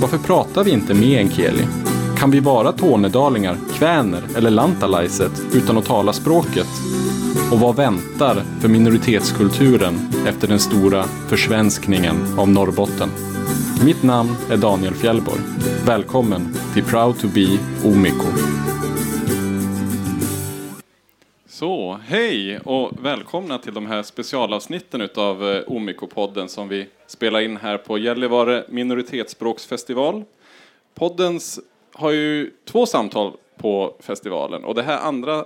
Varför pratar vi inte meänkieli? Kan vi vara tornedalingar, kväner eller lantalaiset utan att tala språket? Och vad väntar för minoritetskulturen efter den stora försvenskningen av Norrbotten? Mitt namn är Daniel Fjällborg. Välkommen till Proud to be Omiko. Så, hej och välkomna till de här specialavsnitten utav eh, Omiko-podden som vi spela in här på Gällivare minoritetsspråksfestival. Poddens har ju två samtal på festivalen och det här andra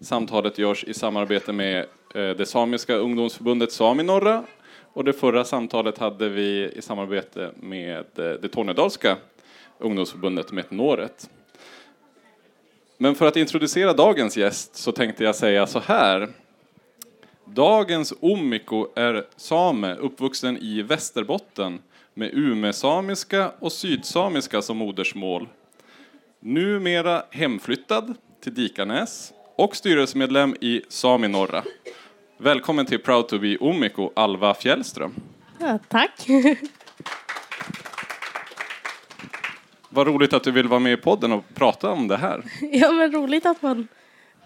samtalet görs i samarbete med eh, det samiska ungdomsförbundet Saminorra och det förra samtalet hade vi i samarbete med eh, det tornedalska ungdomsförbundet Metnoret. Men för att introducera dagens gäst så tänkte jag säga så här. Dagens omiko är same uppvuxen i Västerbotten med umesamiska och sydsamiska som modersmål. Numera hemflyttad till Dikanäs och styrelsemedlem i Sami Norra. Välkommen till Proud to be Omiko, Alva Fjällström. Ja, tack. Vad roligt att du vill vara med i podden och prata om det här. Ja, men roligt att man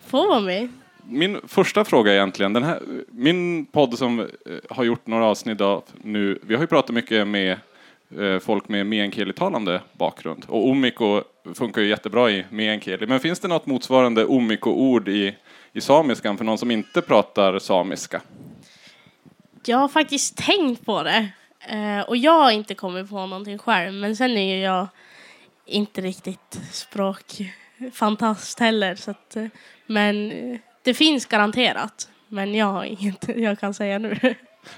får vara med. Min första fråga egentligen, den här, min podd som eh, har gjort några avsnitt av nu, vi har ju pratat mycket med eh, folk med meänkielitalande bakgrund och omiko funkar ju jättebra i meänkieli. Men finns det något motsvarande omiko-ord i, i samiskan för någon som inte pratar samiska? Jag har faktiskt tänkt på det. Eh, och jag har inte kommit på någonting själv. Men sen är ju jag inte riktigt språkfantast heller. Så att, men det finns garanterat. Men jag har inget jag kan säga nu.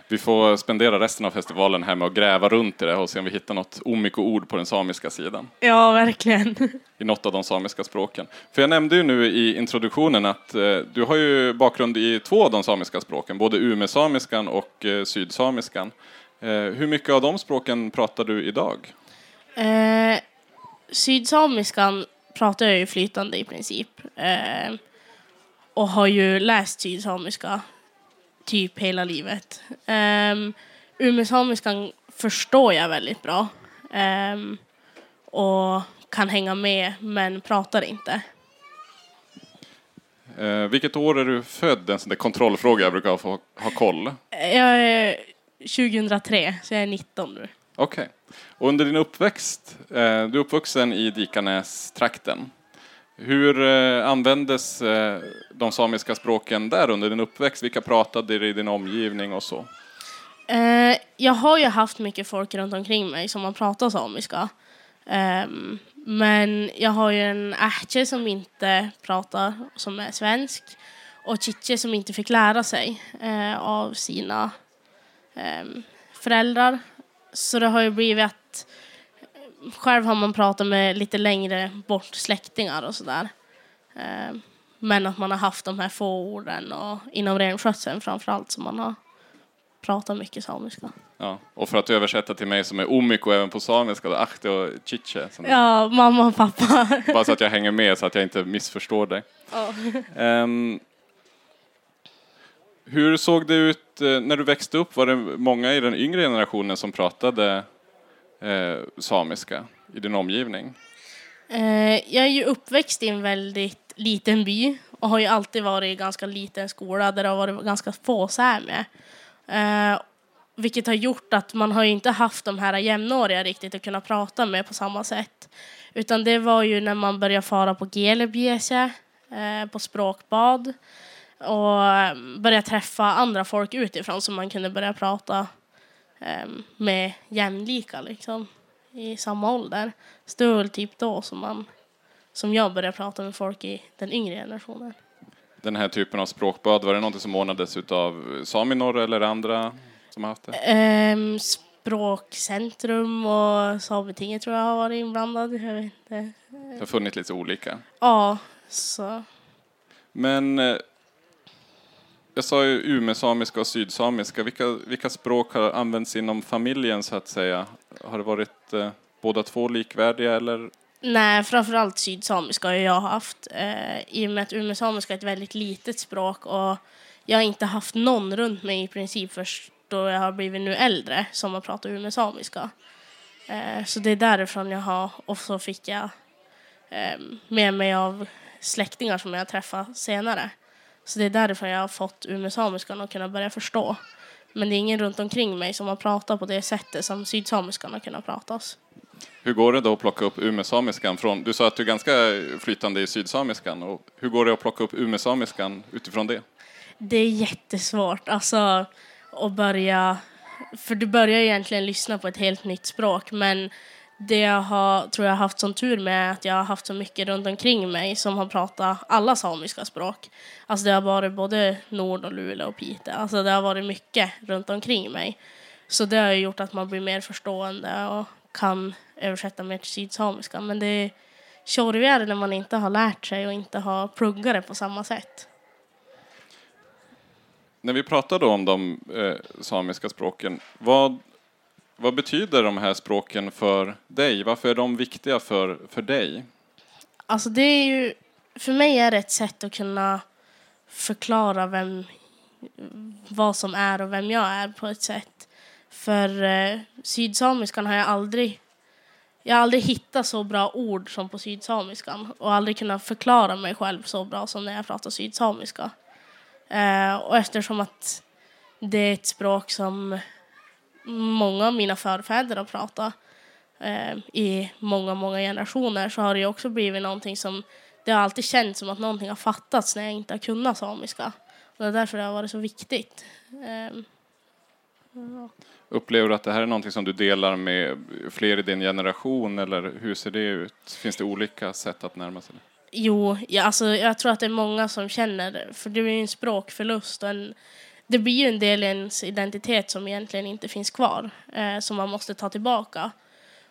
Vi får spendera resten av festivalen här med att gräva runt i det och se om vi hittar något omiko-ord på den samiska sidan. Ja, verkligen. I något av de samiska språken. För jag nämnde ju nu i introduktionen att eh, du har ju bakgrund i två av de samiska språken, både umesamiskan och eh, sydsamiskan. Eh, hur mycket av de språken pratar du idag? Eh, sydsamiskan pratar jag ju flytande i princip. Och har ju läst sydsamiska typ hela livet. Um, Umesamiskan förstår jag väldigt bra. Um, och kan hänga med, men pratar inte. Eh, vilket år är du född? En sån där kontrollfråga jag brukar få ha koll. Jag är 2003, så jag är 19 nu. Okej. Okay. Och under din uppväxt, eh, du är uppvuxen i Dikanäs-trakten. Hur eh, användes eh, de samiska språken där under din uppväxt? Vilka pratade i din omgivning och så? Eh, jag har ju haft mycket folk runt omkring mig som har pratat samiska. Ehm, men jag har ju en ähtje som inte pratar, som är svensk. Och Chiche som inte fick lära sig av sina ehm, föräldrar. Så det har ju blivit att själv har man pratat med lite längre bort släktingar och sådär. Eh, men att man har haft de här få orden och inom renskötseln framförallt som man har pratat mycket samiska. Ja, och för att översätta till mig som är omiko även på samiska, då ahte och chiche. Ja, mamma och pappa. Bara så att jag hänger med så att jag inte missförstår dig. Oh. Um, hur såg det ut eh, när du växte upp? Var det många i den yngre generationen som pratade eh, samiska i din omgivning? Eh, jag är ju uppväxt i en väldigt liten by och har ju alltid varit i en ganska liten skola där det har varit ganska få säme. Eh, vilket har gjort att man har inte haft de här jämnåriga riktigt att kunna prata med på samma sätt. Utan det var ju när man började fara på Gelebiese eh, på språkbad och eh, började träffa andra folk utifrån som man kunde börja prata med jämlika liksom, i samma ålder. Så det var väl typ då som, man, som jag började prata med folk i den yngre generationen. Den här typen av språkbad, var det något som ordnades av Saminor eller andra som har haft det? Um, språkcentrum och Sametinget tror jag har varit inblandad. Jag vet inte. Det har funnits lite olika. Ja, så Men eh, jag sa ju umesamiska och sydsamiska. Vilka, vilka språk har använts inom familjen så att säga? Har det varit eh, båda två likvärdiga eller? Nej, framförallt sydsamiska har jag haft. Eh, I och med att umesamiska är ett väldigt litet språk och jag har inte haft någon runt mig i princip först då jag har blivit nu äldre som har pratat umesamiska. Eh, så det är därifrån jag har, och så fick jag eh, med mig av släktingar som jag träffat senare. Så det är därifrån jag har fått umesamiskan och kunnat börja förstå. Men det är ingen runt omkring mig som har pratat på det sättet som sydsamiskan har kunnat pratas. Hur går det då att plocka upp umesamiskan från, du sa att du är ganska flytande i sydsamiskan, och hur går det att plocka upp umesamiskan utifrån det? Det är jättesvårt alltså att börja, för du börjar egentligen lyssna på ett helt nytt språk men det jag har, tror jag har haft som tur med är att jag har haft så mycket runt omkring mig som har pratat alla samiska språk. Alltså det har varit både Nord och Luleå och Piteå. Alltså det har varit mycket runt omkring mig. Så det har gjort att man blir mer förstående och kan översätta mer till sydsamiska. Men det är tjorvigare när man inte har lärt sig och inte har pluggat det på samma sätt. När vi pratar då om de eh, samiska språken, vad, vad betyder de här språken för dig? Varför är de viktiga för, för dig? Alltså det är ju, för mig är det ett sätt att kunna förklara vem, vad som är och vem jag är på ett sätt. För eh, sydsamiskan har jag aldrig, jag har aldrig hittat så bra ord som på sydsamiskan och aldrig kunnat förklara mig själv så bra som när jag pratar sydsamiska. Eh, och eftersom att det är ett språk som många av mina förfäder har pratat eh, i många, många generationer så har det också blivit någonting som det har alltid känts som att någonting har fattats när jag inte har kunnat samiska. Och det är därför det har varit så viktigt. Eh, ja. Upplever du att det här är någonting som du delar med fler i din generation eller hur ser det ut? Finns det olika sätt att närma sig det? Jo, ja, alltså, jag tror att det är många som känner för det är ju en språkförlust och en, det blir en del i ens identitet som egentligen inte finns kvar, eh, som man måste ta tillbaka.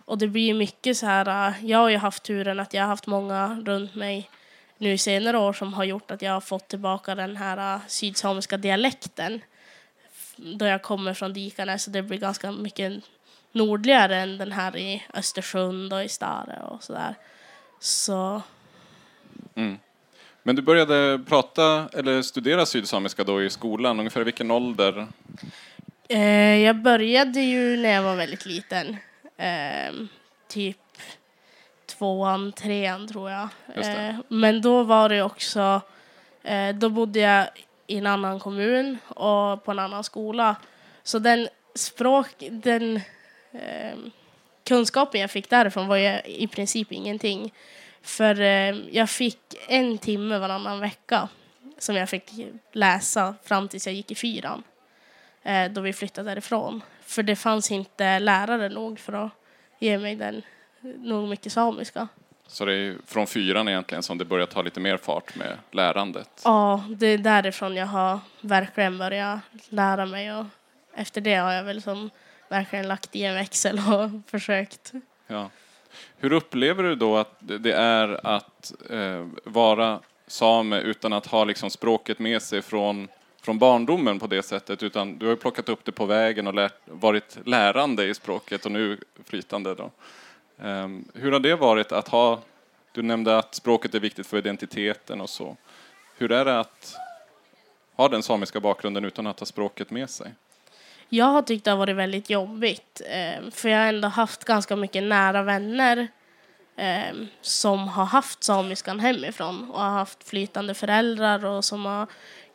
Och det blir mycket så här, eh, jag har ju haft turen att jag har haft många runt mig nu i senare år som har gjort att jag har fått tillbaka den här eh, sydsamiska dialekten. Då jag kommer från Dikarna så det blir ganska mycket nordligare än den här i Östersund och i Stare och sådär. Så Mm. Men du började prata eller studera sydsamiska då i skolan, ungefär i vilken ålder? Eh, jag började ju när jag var väldigt liten. Eh, typ tvåan, trean tror jag. Eh, men då var det också, då bodde jag i en annan kommun och på en annan skola. Så den språk, den kunskapen jag fick därifrån var ju i princip ingenting. För eh, jag fick en timme varannan vecka som jag fick läsa fram tills jag gick i fyran. Eh, då vi flyttade därifrån. För det fanns inte lärare nog för att ge mig den nog mycket samiska. Så det är från fyran egentligen som det börjar ta lite mer fart med lärandet. Ja, det är därifrån jag har verkligen börjat lära mig och efter det har jag väl som verkligen lagt i en växel och försökt. Ja. Hur upplever du då att det är att eh, vara same utan att ha liksom språket med sig från, från barndomen på det sättet, utan du har ju plockat upp det på vägen och lärt, varit lärande i språket och nu flytande då. Eh, hur har det varit att ha, du nämnde att språket är viktigt för identiteten och så. Hur är det att ha den samiska bakgrunden utan att ha språket med sig? Jag har tyckt det har varit väldigt jobbigt eh, för jag har ändå haft ganska mycket nära vänner eh, som har haft samiskan hemifrån och har haft flytande föräldrar och som har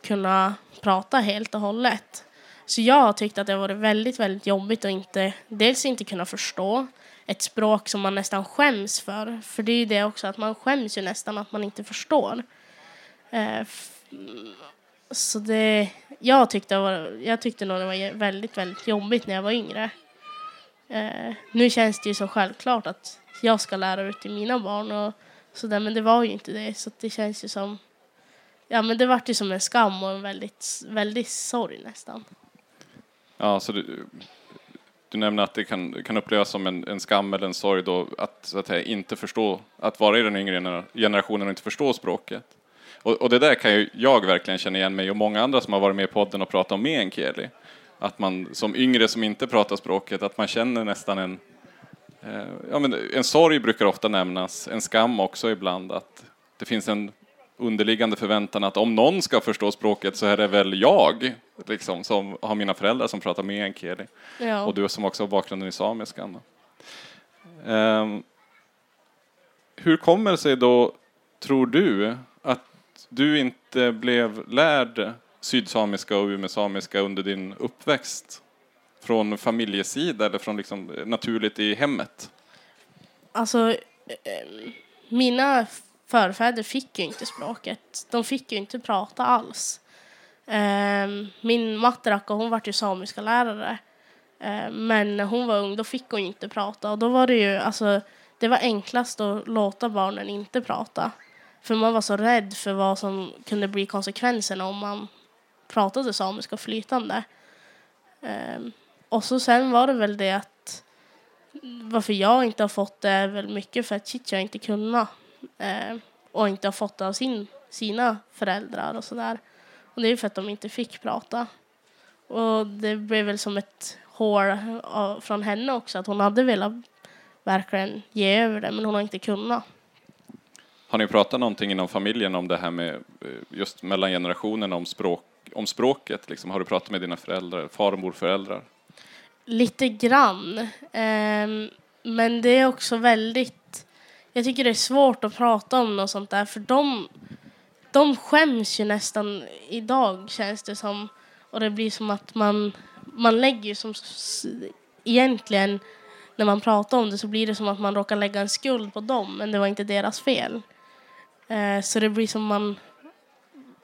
kunnat prata helt och hållet. Så jag har tyckt att det har varit väldigt, väldigt jobbigt att inte, dels inte kunna förstå ett språk som man nästan skäms för. För det är ju det också att man skäms ju nästan att man inte förstår. Eh, så det, jag, tyckte var, jag tyckte nog det var väldigt, väldigt jobbigt när jag var yngre. Eh, nu känns det ju så självklart att jag ska lära ut till mina barn och sådär, men det var ju inte det. Så det känns ju som, ja men det vart ju som en skam och en väldigt, väldigt sorg nästan. Ja, så du, du nämner att det kan, kan upplevas som en, en skam eller en sorg då att, så att säga, inte förstå, att vara i den yngre generationen och inte förstå språket. Och, och, det där kan ju jag verkligen känna igen mig och många andra som har varit med i podden och pratat om meänkieli. Att man som yngre som inte pratar språket, att man känner nästan en, eh, ja men en sorg brukar ofta nämnas, en skam också ibland, att det finns en underliggande förväntan att om någon ska förstå språket så är det väl jag, liksom, som har mina föräldrar som pratar meänkieli. Ja. Och du som också har bakgrunden i samiskan. Um, hur kommer det sig då, tror du, du inte blev lärd sydsamiska och umesamiska under din uppväxt? Från familjesida eller från liksom naturligt i hemmet? Alltså, eh, mina förfäder fick ju inte språket. De fick ju inte prata alls. Ehm, min matteracka, hon var ju samiska lärare. Ehm, men när hon var ung, då fick hon inte prata. Och då var det ju, alltså, det var enklast att låta barnen inte prata. För man var så rädd för vad som kunde bli konsekvenserna om man pratade samiska flytande. Um, och så sen var det väl det att varför jag inte har fått det är väl mycket för att Chicha inte kunna Um, och inte har fått det av sin, sina föräldrar och sådär. Och det är för att de inte fick prata. Och det blev väl som ett hål från henne också att hon hade velat verkligen ge över det men hon har inte kunnat. Har ni pratat någonting inom familjen om det här med eh, just mellan generationerna om, språk, om språket? Liksom, har du pratat med dina föräldrar, far och morföräldrar? Lite grann. Um, men det är också väldigt... Jag tycker det är svårt att prata om något sånt där för de, de skäms ju nästan idag känns det som. Och det blir som att man, man lägger som egentligen när man pratar om det så blir det som att man råkar lägga en skuld på dem men det var inte deras fel. Eh, så det blir som man...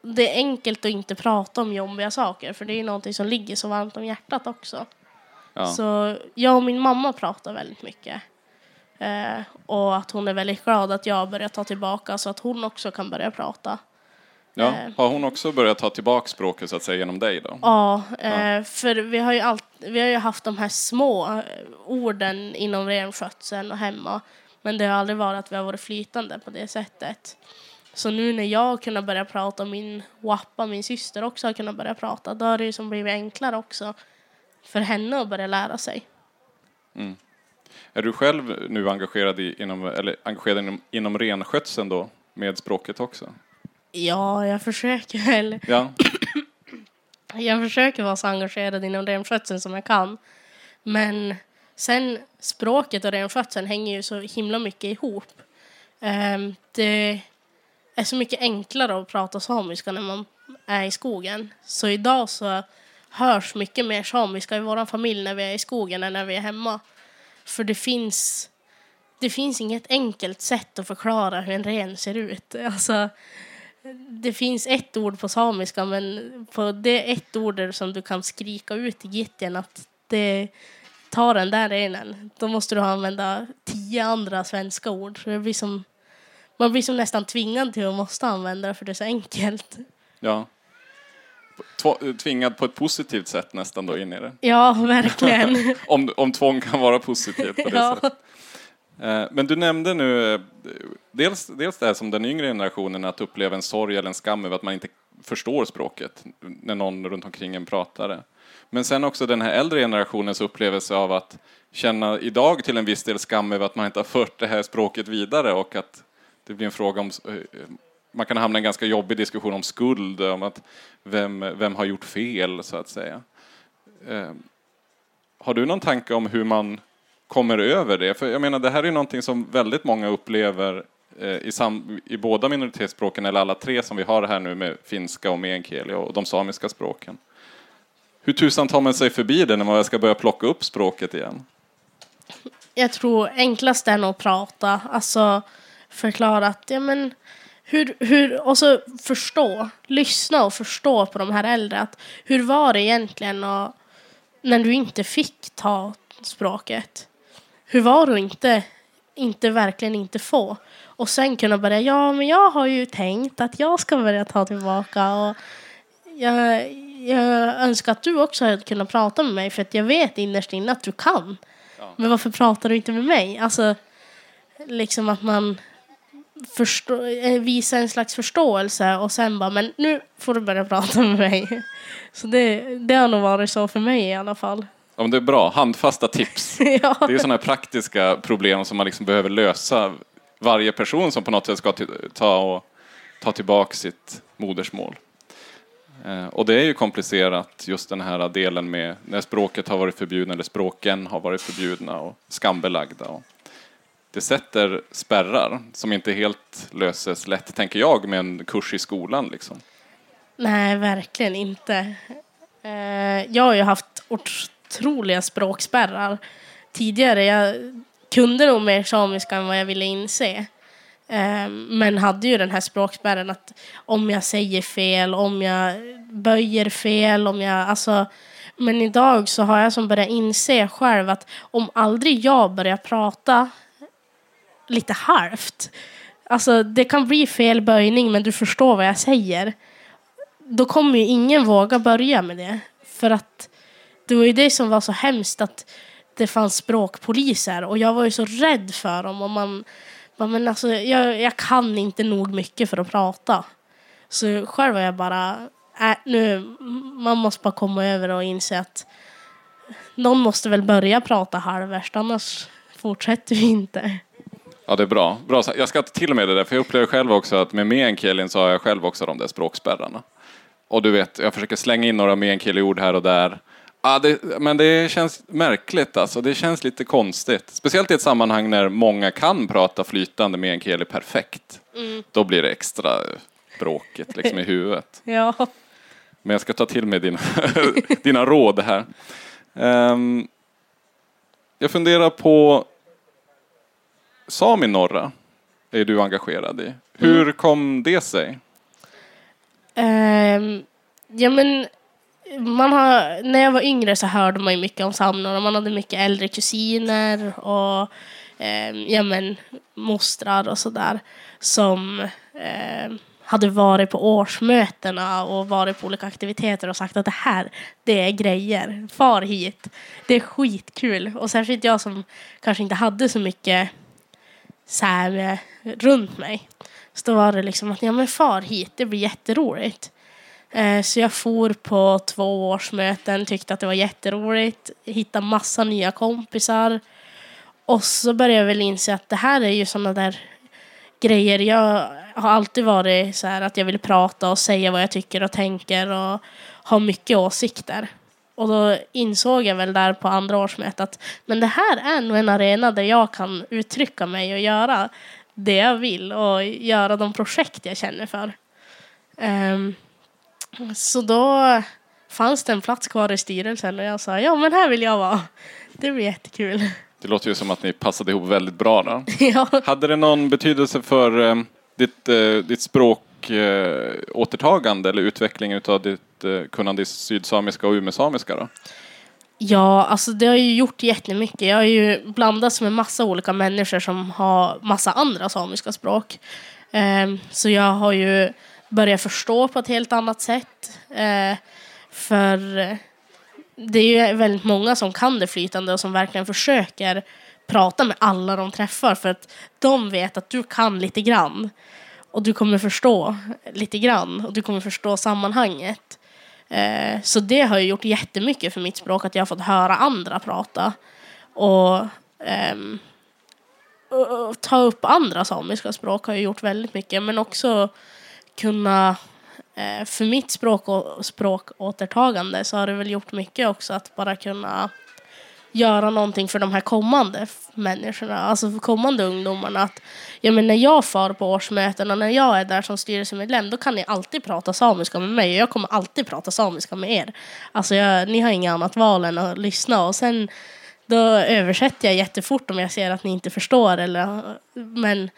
Det är enkelt att inte prata om jobbiga saker för det är någonting som ligger så varmt om hjärtat också. Ja. Så jag och min mamma pratar väldigt mycket. Eh, och att hon är väldigt glad att jag börjar ta tillbaka så att hon också kan börja prata. Ja, eh. har hon också börjat ta tillbaka språket så att säga genom dig då? Ja, ja. för vi har, ju allt, vi har ju haft de här små orden inom renskötseln och hemma. Men det har aldrig varit att vi har varit flytande på det sättet. Så nu när jag har kunnat börja prata och min wappa, min syster också har kunnat börja prata, då har det som blivit enklare också för henne att börja lära sig. Mm. Är du själv nu engagerad, i, inom, eller engagerad inom, inom renskötseln då, med språket också? Ja, jag försöker väl. Ja. jag försöker vara så engagerad inom renskötseln som jag kan. Men sen språket och renskötseln hänger ju så himla mycket ihop. Um, det är så mycket enklare att prata samiska när man är i skogen. Så idag så hörs mycket mer samiska i vår familj när vi är i skogen än när vi är hemma. För det finns, det finns inget enkelt sätt att förklara hur en ren ser ut. Alltså, det finns ett ord på samiska men på det ett ord som du kan skrika ut i gitten att det tar den där renen. Då måste du använda tio andra svenska ord. Så det blir som man blir som nästan tvingad till att måste använda det för det är så enkelt. Ja. Tvingad på ett positivt sätt nästan då in i det. Ja, verkligen. om, om tvång kan vara positivt på det ja. sättet. Eh, men du nämnde nu eh, dels, dels det här som den yngre generationen, att uppleva en sorg eller en skam över att man inte förstår språket när någon runt omkring en pratar det. Men sen också den här äldre generationens upplevelse av att känna idag till en viss del skam över att man inte har fört det här språket vidare och att det blir en fråga om eh, man kan hamna i en ganska jobbig diskussion om skuld, om att vem, vem har gjort fel så att säga. Eh, har du någon tanke om hur man kommer över det? För jag menar, det här är någonting som väldigt många upplever eh, i, sam, i båda minoritetsspråken, eller alla tre som vi har här nu med finska och meänkieli och de samiska språken. Hur tusan tar man sig förbi det när man ska börja plocka upp språket igen? Jag tror enklast är nog att prata. Alltså, förklara att, ja men, hur, hur, och så förstå, lyssna och förstå på de här äldre. Att, hur var det egentligen och, när du inte fick ta språket? Hur var det att inte, inte verkligen inte få? Och sen kunna börja, ja men jag har ju tänkt att jag ska börja ta tillbaka och jag, jag önskar att du också hade kunnat prata med mig för att jag vet innerst inne att du kan. Ja. Men varför pratar du inte med mig? Alltså, liksom att man förstå, eh, visar en slags förståelse och sen bara, men nu får du börja prata med mig. Så det, det har nog varit så för mig i alla fall. Ja, men det är bra, handfasta tips. ja. Det är sådana här praktiska problem som man liksom behöver lösa. Varje person som på något sätt ska ta, och, ta tillbaka sitt modersmål. Eh, och det är ju komplicerat, just den här delen med när språket har varit förbjudna, eller språken har varit förbjudna och skambelagda. Och det sätter spärrar som inte helt löses lätt, tänker jag, med en kurs i skolan. Liksom. Nej, verkligen inte. Eh, jag har ju haft otroliga språkspärrar tidigare. Jag kunde nog mer samiska än vad jag ville inse. Eh, men hade ju den här språkspärren att om jag säger fel, om jag böjer fel, om jag... Alltså, men idag så har jag som börjat inse själv att om aldrig jag börjar prata lite halvt. Alltså det kan bli fel böjning men du förstår vad jag säger då kommer ju ingen våga börja med det. För att det var ju det som var så hemskt att det fanns språkpoliser och jag var ju så rädd för dem och man, bara, men alltså, jag, jag kan inte nog mycket för att prata. Så själv var jag bara, äh, nu, man måste bara komma över och inse att någon måste väl börja prata halvvärst annars fortsätter vi inte. Ja, det är bra. bra. Jag ska ta till med det där, för jag upplever själv också att med meänkielin så har jag själv också de där språkspärrarna. Och du vet, jag försöker slänga in några meänkieliord här och där. Ja, det, men det känns märkligt alltså. Det känns lite konstigt. Speciellt i ett sammanhang när många kan prata flytande meänkieli perfekt. Då blir det extra bråkigt liksom i huvudet. Ja. Men jag ska ta till mig dina, dina råd här. Ehm, jag funderar på Sami norra är du engagerad i. Hur kom det sig? Ehm, ja men man har, när jag var yngre så hörde man ju mycket om Samnor man hade mycket äldre kusiner och eh, ja men mostrar och sådär som eh, hade varit på årsmötena och varit på olika aktiviteter och sagt att det här, det är grejer. Far hit. Det är skitkul. Och särskilt jag som kanske inte hade så mycket så här runt mig. Så då var det liksom att ja men far hit, det blir jätteroligt. Eh, så jag for på två årsmöten, tyckte att det var jätteroligt, hittade massa nya kompisar. Och så började jag väl inse att det här är ju sådana där grejer. Jag har alltid varit så här att jag vill prata och säga vad jag tycker och tänker och ha mycket åsikter. Och då insåg jag väl där på andra årsmötet att men det här är nog en arena där jag kan uttrycka mig och göra det jag vill och göra de projekt jag känner för. Um, så då fanns det en plats kvar i styrelsen och jag sa ja men här vill jag vara. Det blir jättekul. Det låter ju som att ni passade ihop väldigt bra då. ja. Hade det någon betydelse för eh, ditt, eh, ditt språk eh, återtagande eller utvecklingen av ditt eh, kunnande i sydsamiska och umesamiska då? Ja, alltså det har ju gjort jättemycket. Jag har ju blandats med massa olika människor som har massa andra samiska språk. Ehm, så jag har ju börja förstå på ett helt annat sätt. Eh, för eh, det är ju väldigt många som kan det flytande och som verkligen försöker prata med alla de träffar för att de vet att du kan lite grann. Och du kommer förstå lite grann och du kommer förstå sammanhanget. Eh, så det har ju gjort jättemycket för mitt språk att jag har fått höra andra prata. Och, ehm, och, och ta upp andra samiska språk har ju gjort väldigt mycket. Men också kunna, eh, för mitt språk och språkåtertagande så har det väl gjort mycket också att bara kunna göra någonting för de här kommande människorna, alltså för kommande ungdomarna. Att, ja, men när jag far på årsmöten och när jag är där som styrelsemedlem då kan ni alltid prata samiska med mig och jag kommer alltid prata samiska med er. Alltså jag, ni har inget annat val än att lyssna och sen då översätter jag jättefort om jag ser att ni inte förstår eller men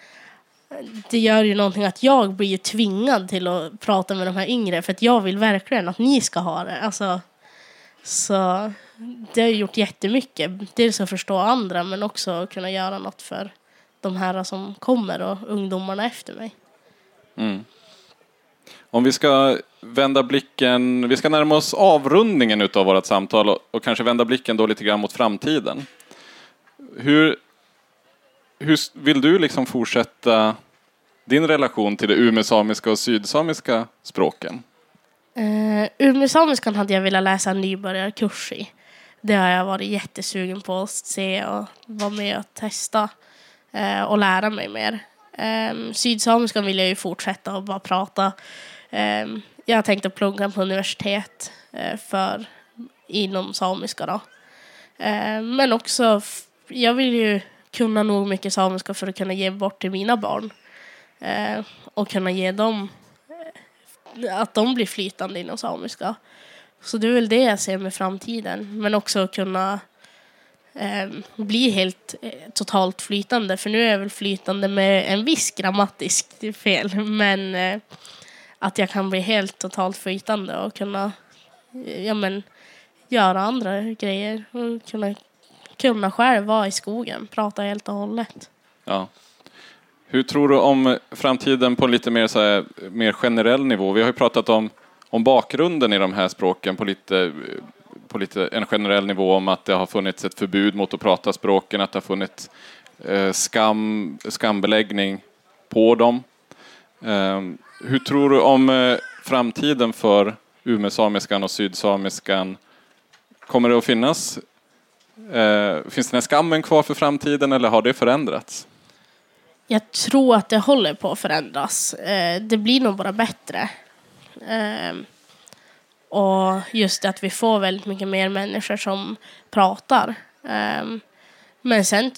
det gör ju någonting att jag blir ju tvingad till att prata med de här yngre för att jag vill verkligen att ni ska ha det. Alltså, så det har gjort jättemycket. Dels att förstå andra men också att kunna göra något för de här som kommer och ungdomarna efter mig. Mm. Om vi ska vända blicken, vi ska närma oss avrundningen utav vårt samtal och, och kanske vända blicken då lite grann mot framtiden. Hur, hur vill du liksom fortsätta din relation till det umesamiska och sydsamiska språken? Eh, uh, Umesamiskan hade jag velat läsa en nybörjarkurs i. Det har jag varit jättesugen på att se och vara med och testa uh, och lära mig mer. Um, sydsamiskan vill jag ju fortsätta och bara prata. Um, jag tänkte plugga på universitet uh, för inom samiska då. Uh, men också, jag vill ju kunna nog mycket samiska för att kunna ge bort till mina barn. Eh, och kunna ge dem eh, att de blir flytande inom samiska. Så det är väl det jag ser med framtiden. Men också kunna eh, bli helt eh, totalt flytande. För nu är jag väl flytande med en viss grammatisk fel. Men eh, att jag kan bli helt totalt flytande och kunna eh, ja, men, göra andra grejer. Och kunna, kunna själv vara i skogen, prata helt och hållet. Ja. Hur tror du om framtiden på lite mer, så här, mer generell nivå? Vi har ju pratat om, om bakgrunden i de här språken på lite, på lite en generell nivå om att det har funnits ett förbud mot att prata språken, att det har funnits eh, skam, skambeläggning på dem. Eh, hur tror du om eh, framtiden för umesamiskan och sydsamiskan? Kommer det att finnas Eh, finns den här skammen kvar för framtiden eller har det förändrats? Jag tror att det håller på att förändras. Eh, det blir nog bara bättre. Eh, och just det att vi får väldigt mycket mer människor som pratar. Eh, men sen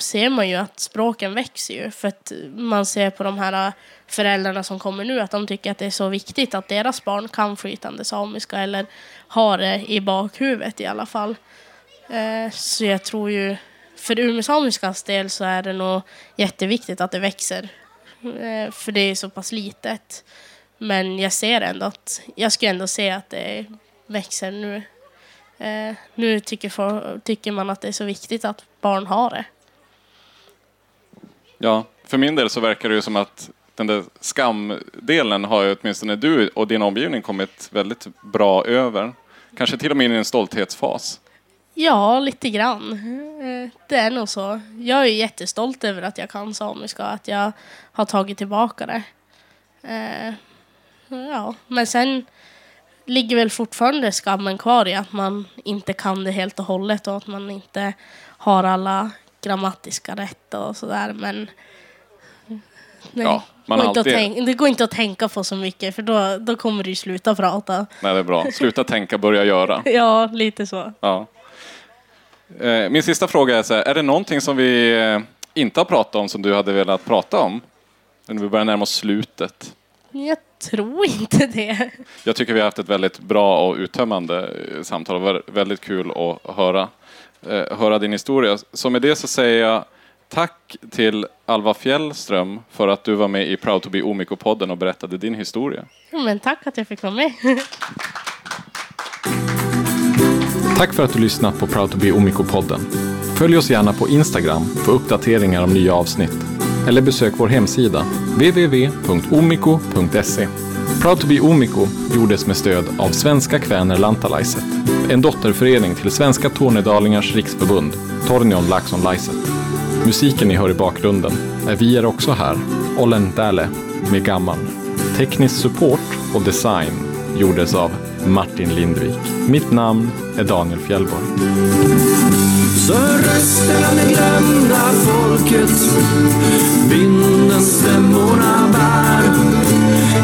ser man ju att språken växer ju. För att man ser på de här föräldrarna som kommer nu att de tycker att det är så viktigt att deras barn kan flytande samiska eller har det i bakhuvudet i alla fall. Eh, så jag tror ju, för umesamiskans del så är det nog jätteviktigt att det växer. Eh, för det är så pass litet. Men jag ser ändå att, jag skulle ändå se att det växer nu. Eh, nu tycker, för, tycker man att det är så viktigt att barn har det. Ja, för min del så verkar det ju som att den där skamdelen har ju åtminstone du och din omgivning kommit väldigt bra över. Kanske till och med in i en stolthetsfas. Ja, lite grann. Eh, Det är nog så. Jag är jättestolt över att jag kan samiska och att jag har tagit tillbaka det. Eh, Ja, men sen ligger väl fortfarande skammen kvar i att man inte kan det helt och hållet och att man inte har alla grammatiska rätt och sådär. Men nej, Ja, man går alltid- tänka, det går inte att tänka på så mycket för då, då kommer du sluta prata. Nej, det är bra. Sluta tänka, börja göra. Ja, lite så. Ja. Eh, Min sista fråga är så här, är det någonting som vi eh, inte har pratat om som du hade velat prata om? När vi börjar närma oss slutet. Jag tror inte det. Jag tycker vi har haft ett väldigt bra och uttömmande eh, samtal. Det var väldigt kul att höra, höra din historia. Så med det så säger jag tack till Alva Fjällström för att du var med i Proud to be Omiko-podden och berättade din historia. Men tack att jag fick vara med. Tack för att du lyssnat på Proud to be Omiko-podden. Följ oss gärna på Instagram för uppdateringar om nya avsnitt. Eller besök vår hemsida, www.omiko.se. Proud to be Omiko gjordes med stöd av Svenska Kväner Lantalaiset, en dotterförening till Svenska Tornedalingars riksförbund, Tornion Laxon Laiset. Musiken ni hör i bakgrunden är Vi är också här, Ollen Däle med Gammal. Teknisk support och design gjordes av Martin Lindvik. Mitt namn är Daniel Fjellborg. Så rösterna det glömda folket. Vinden stämmorna bär.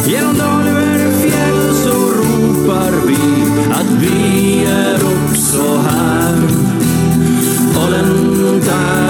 Genom dalvärd fjäll så ropar vi att vi är också här. Och den där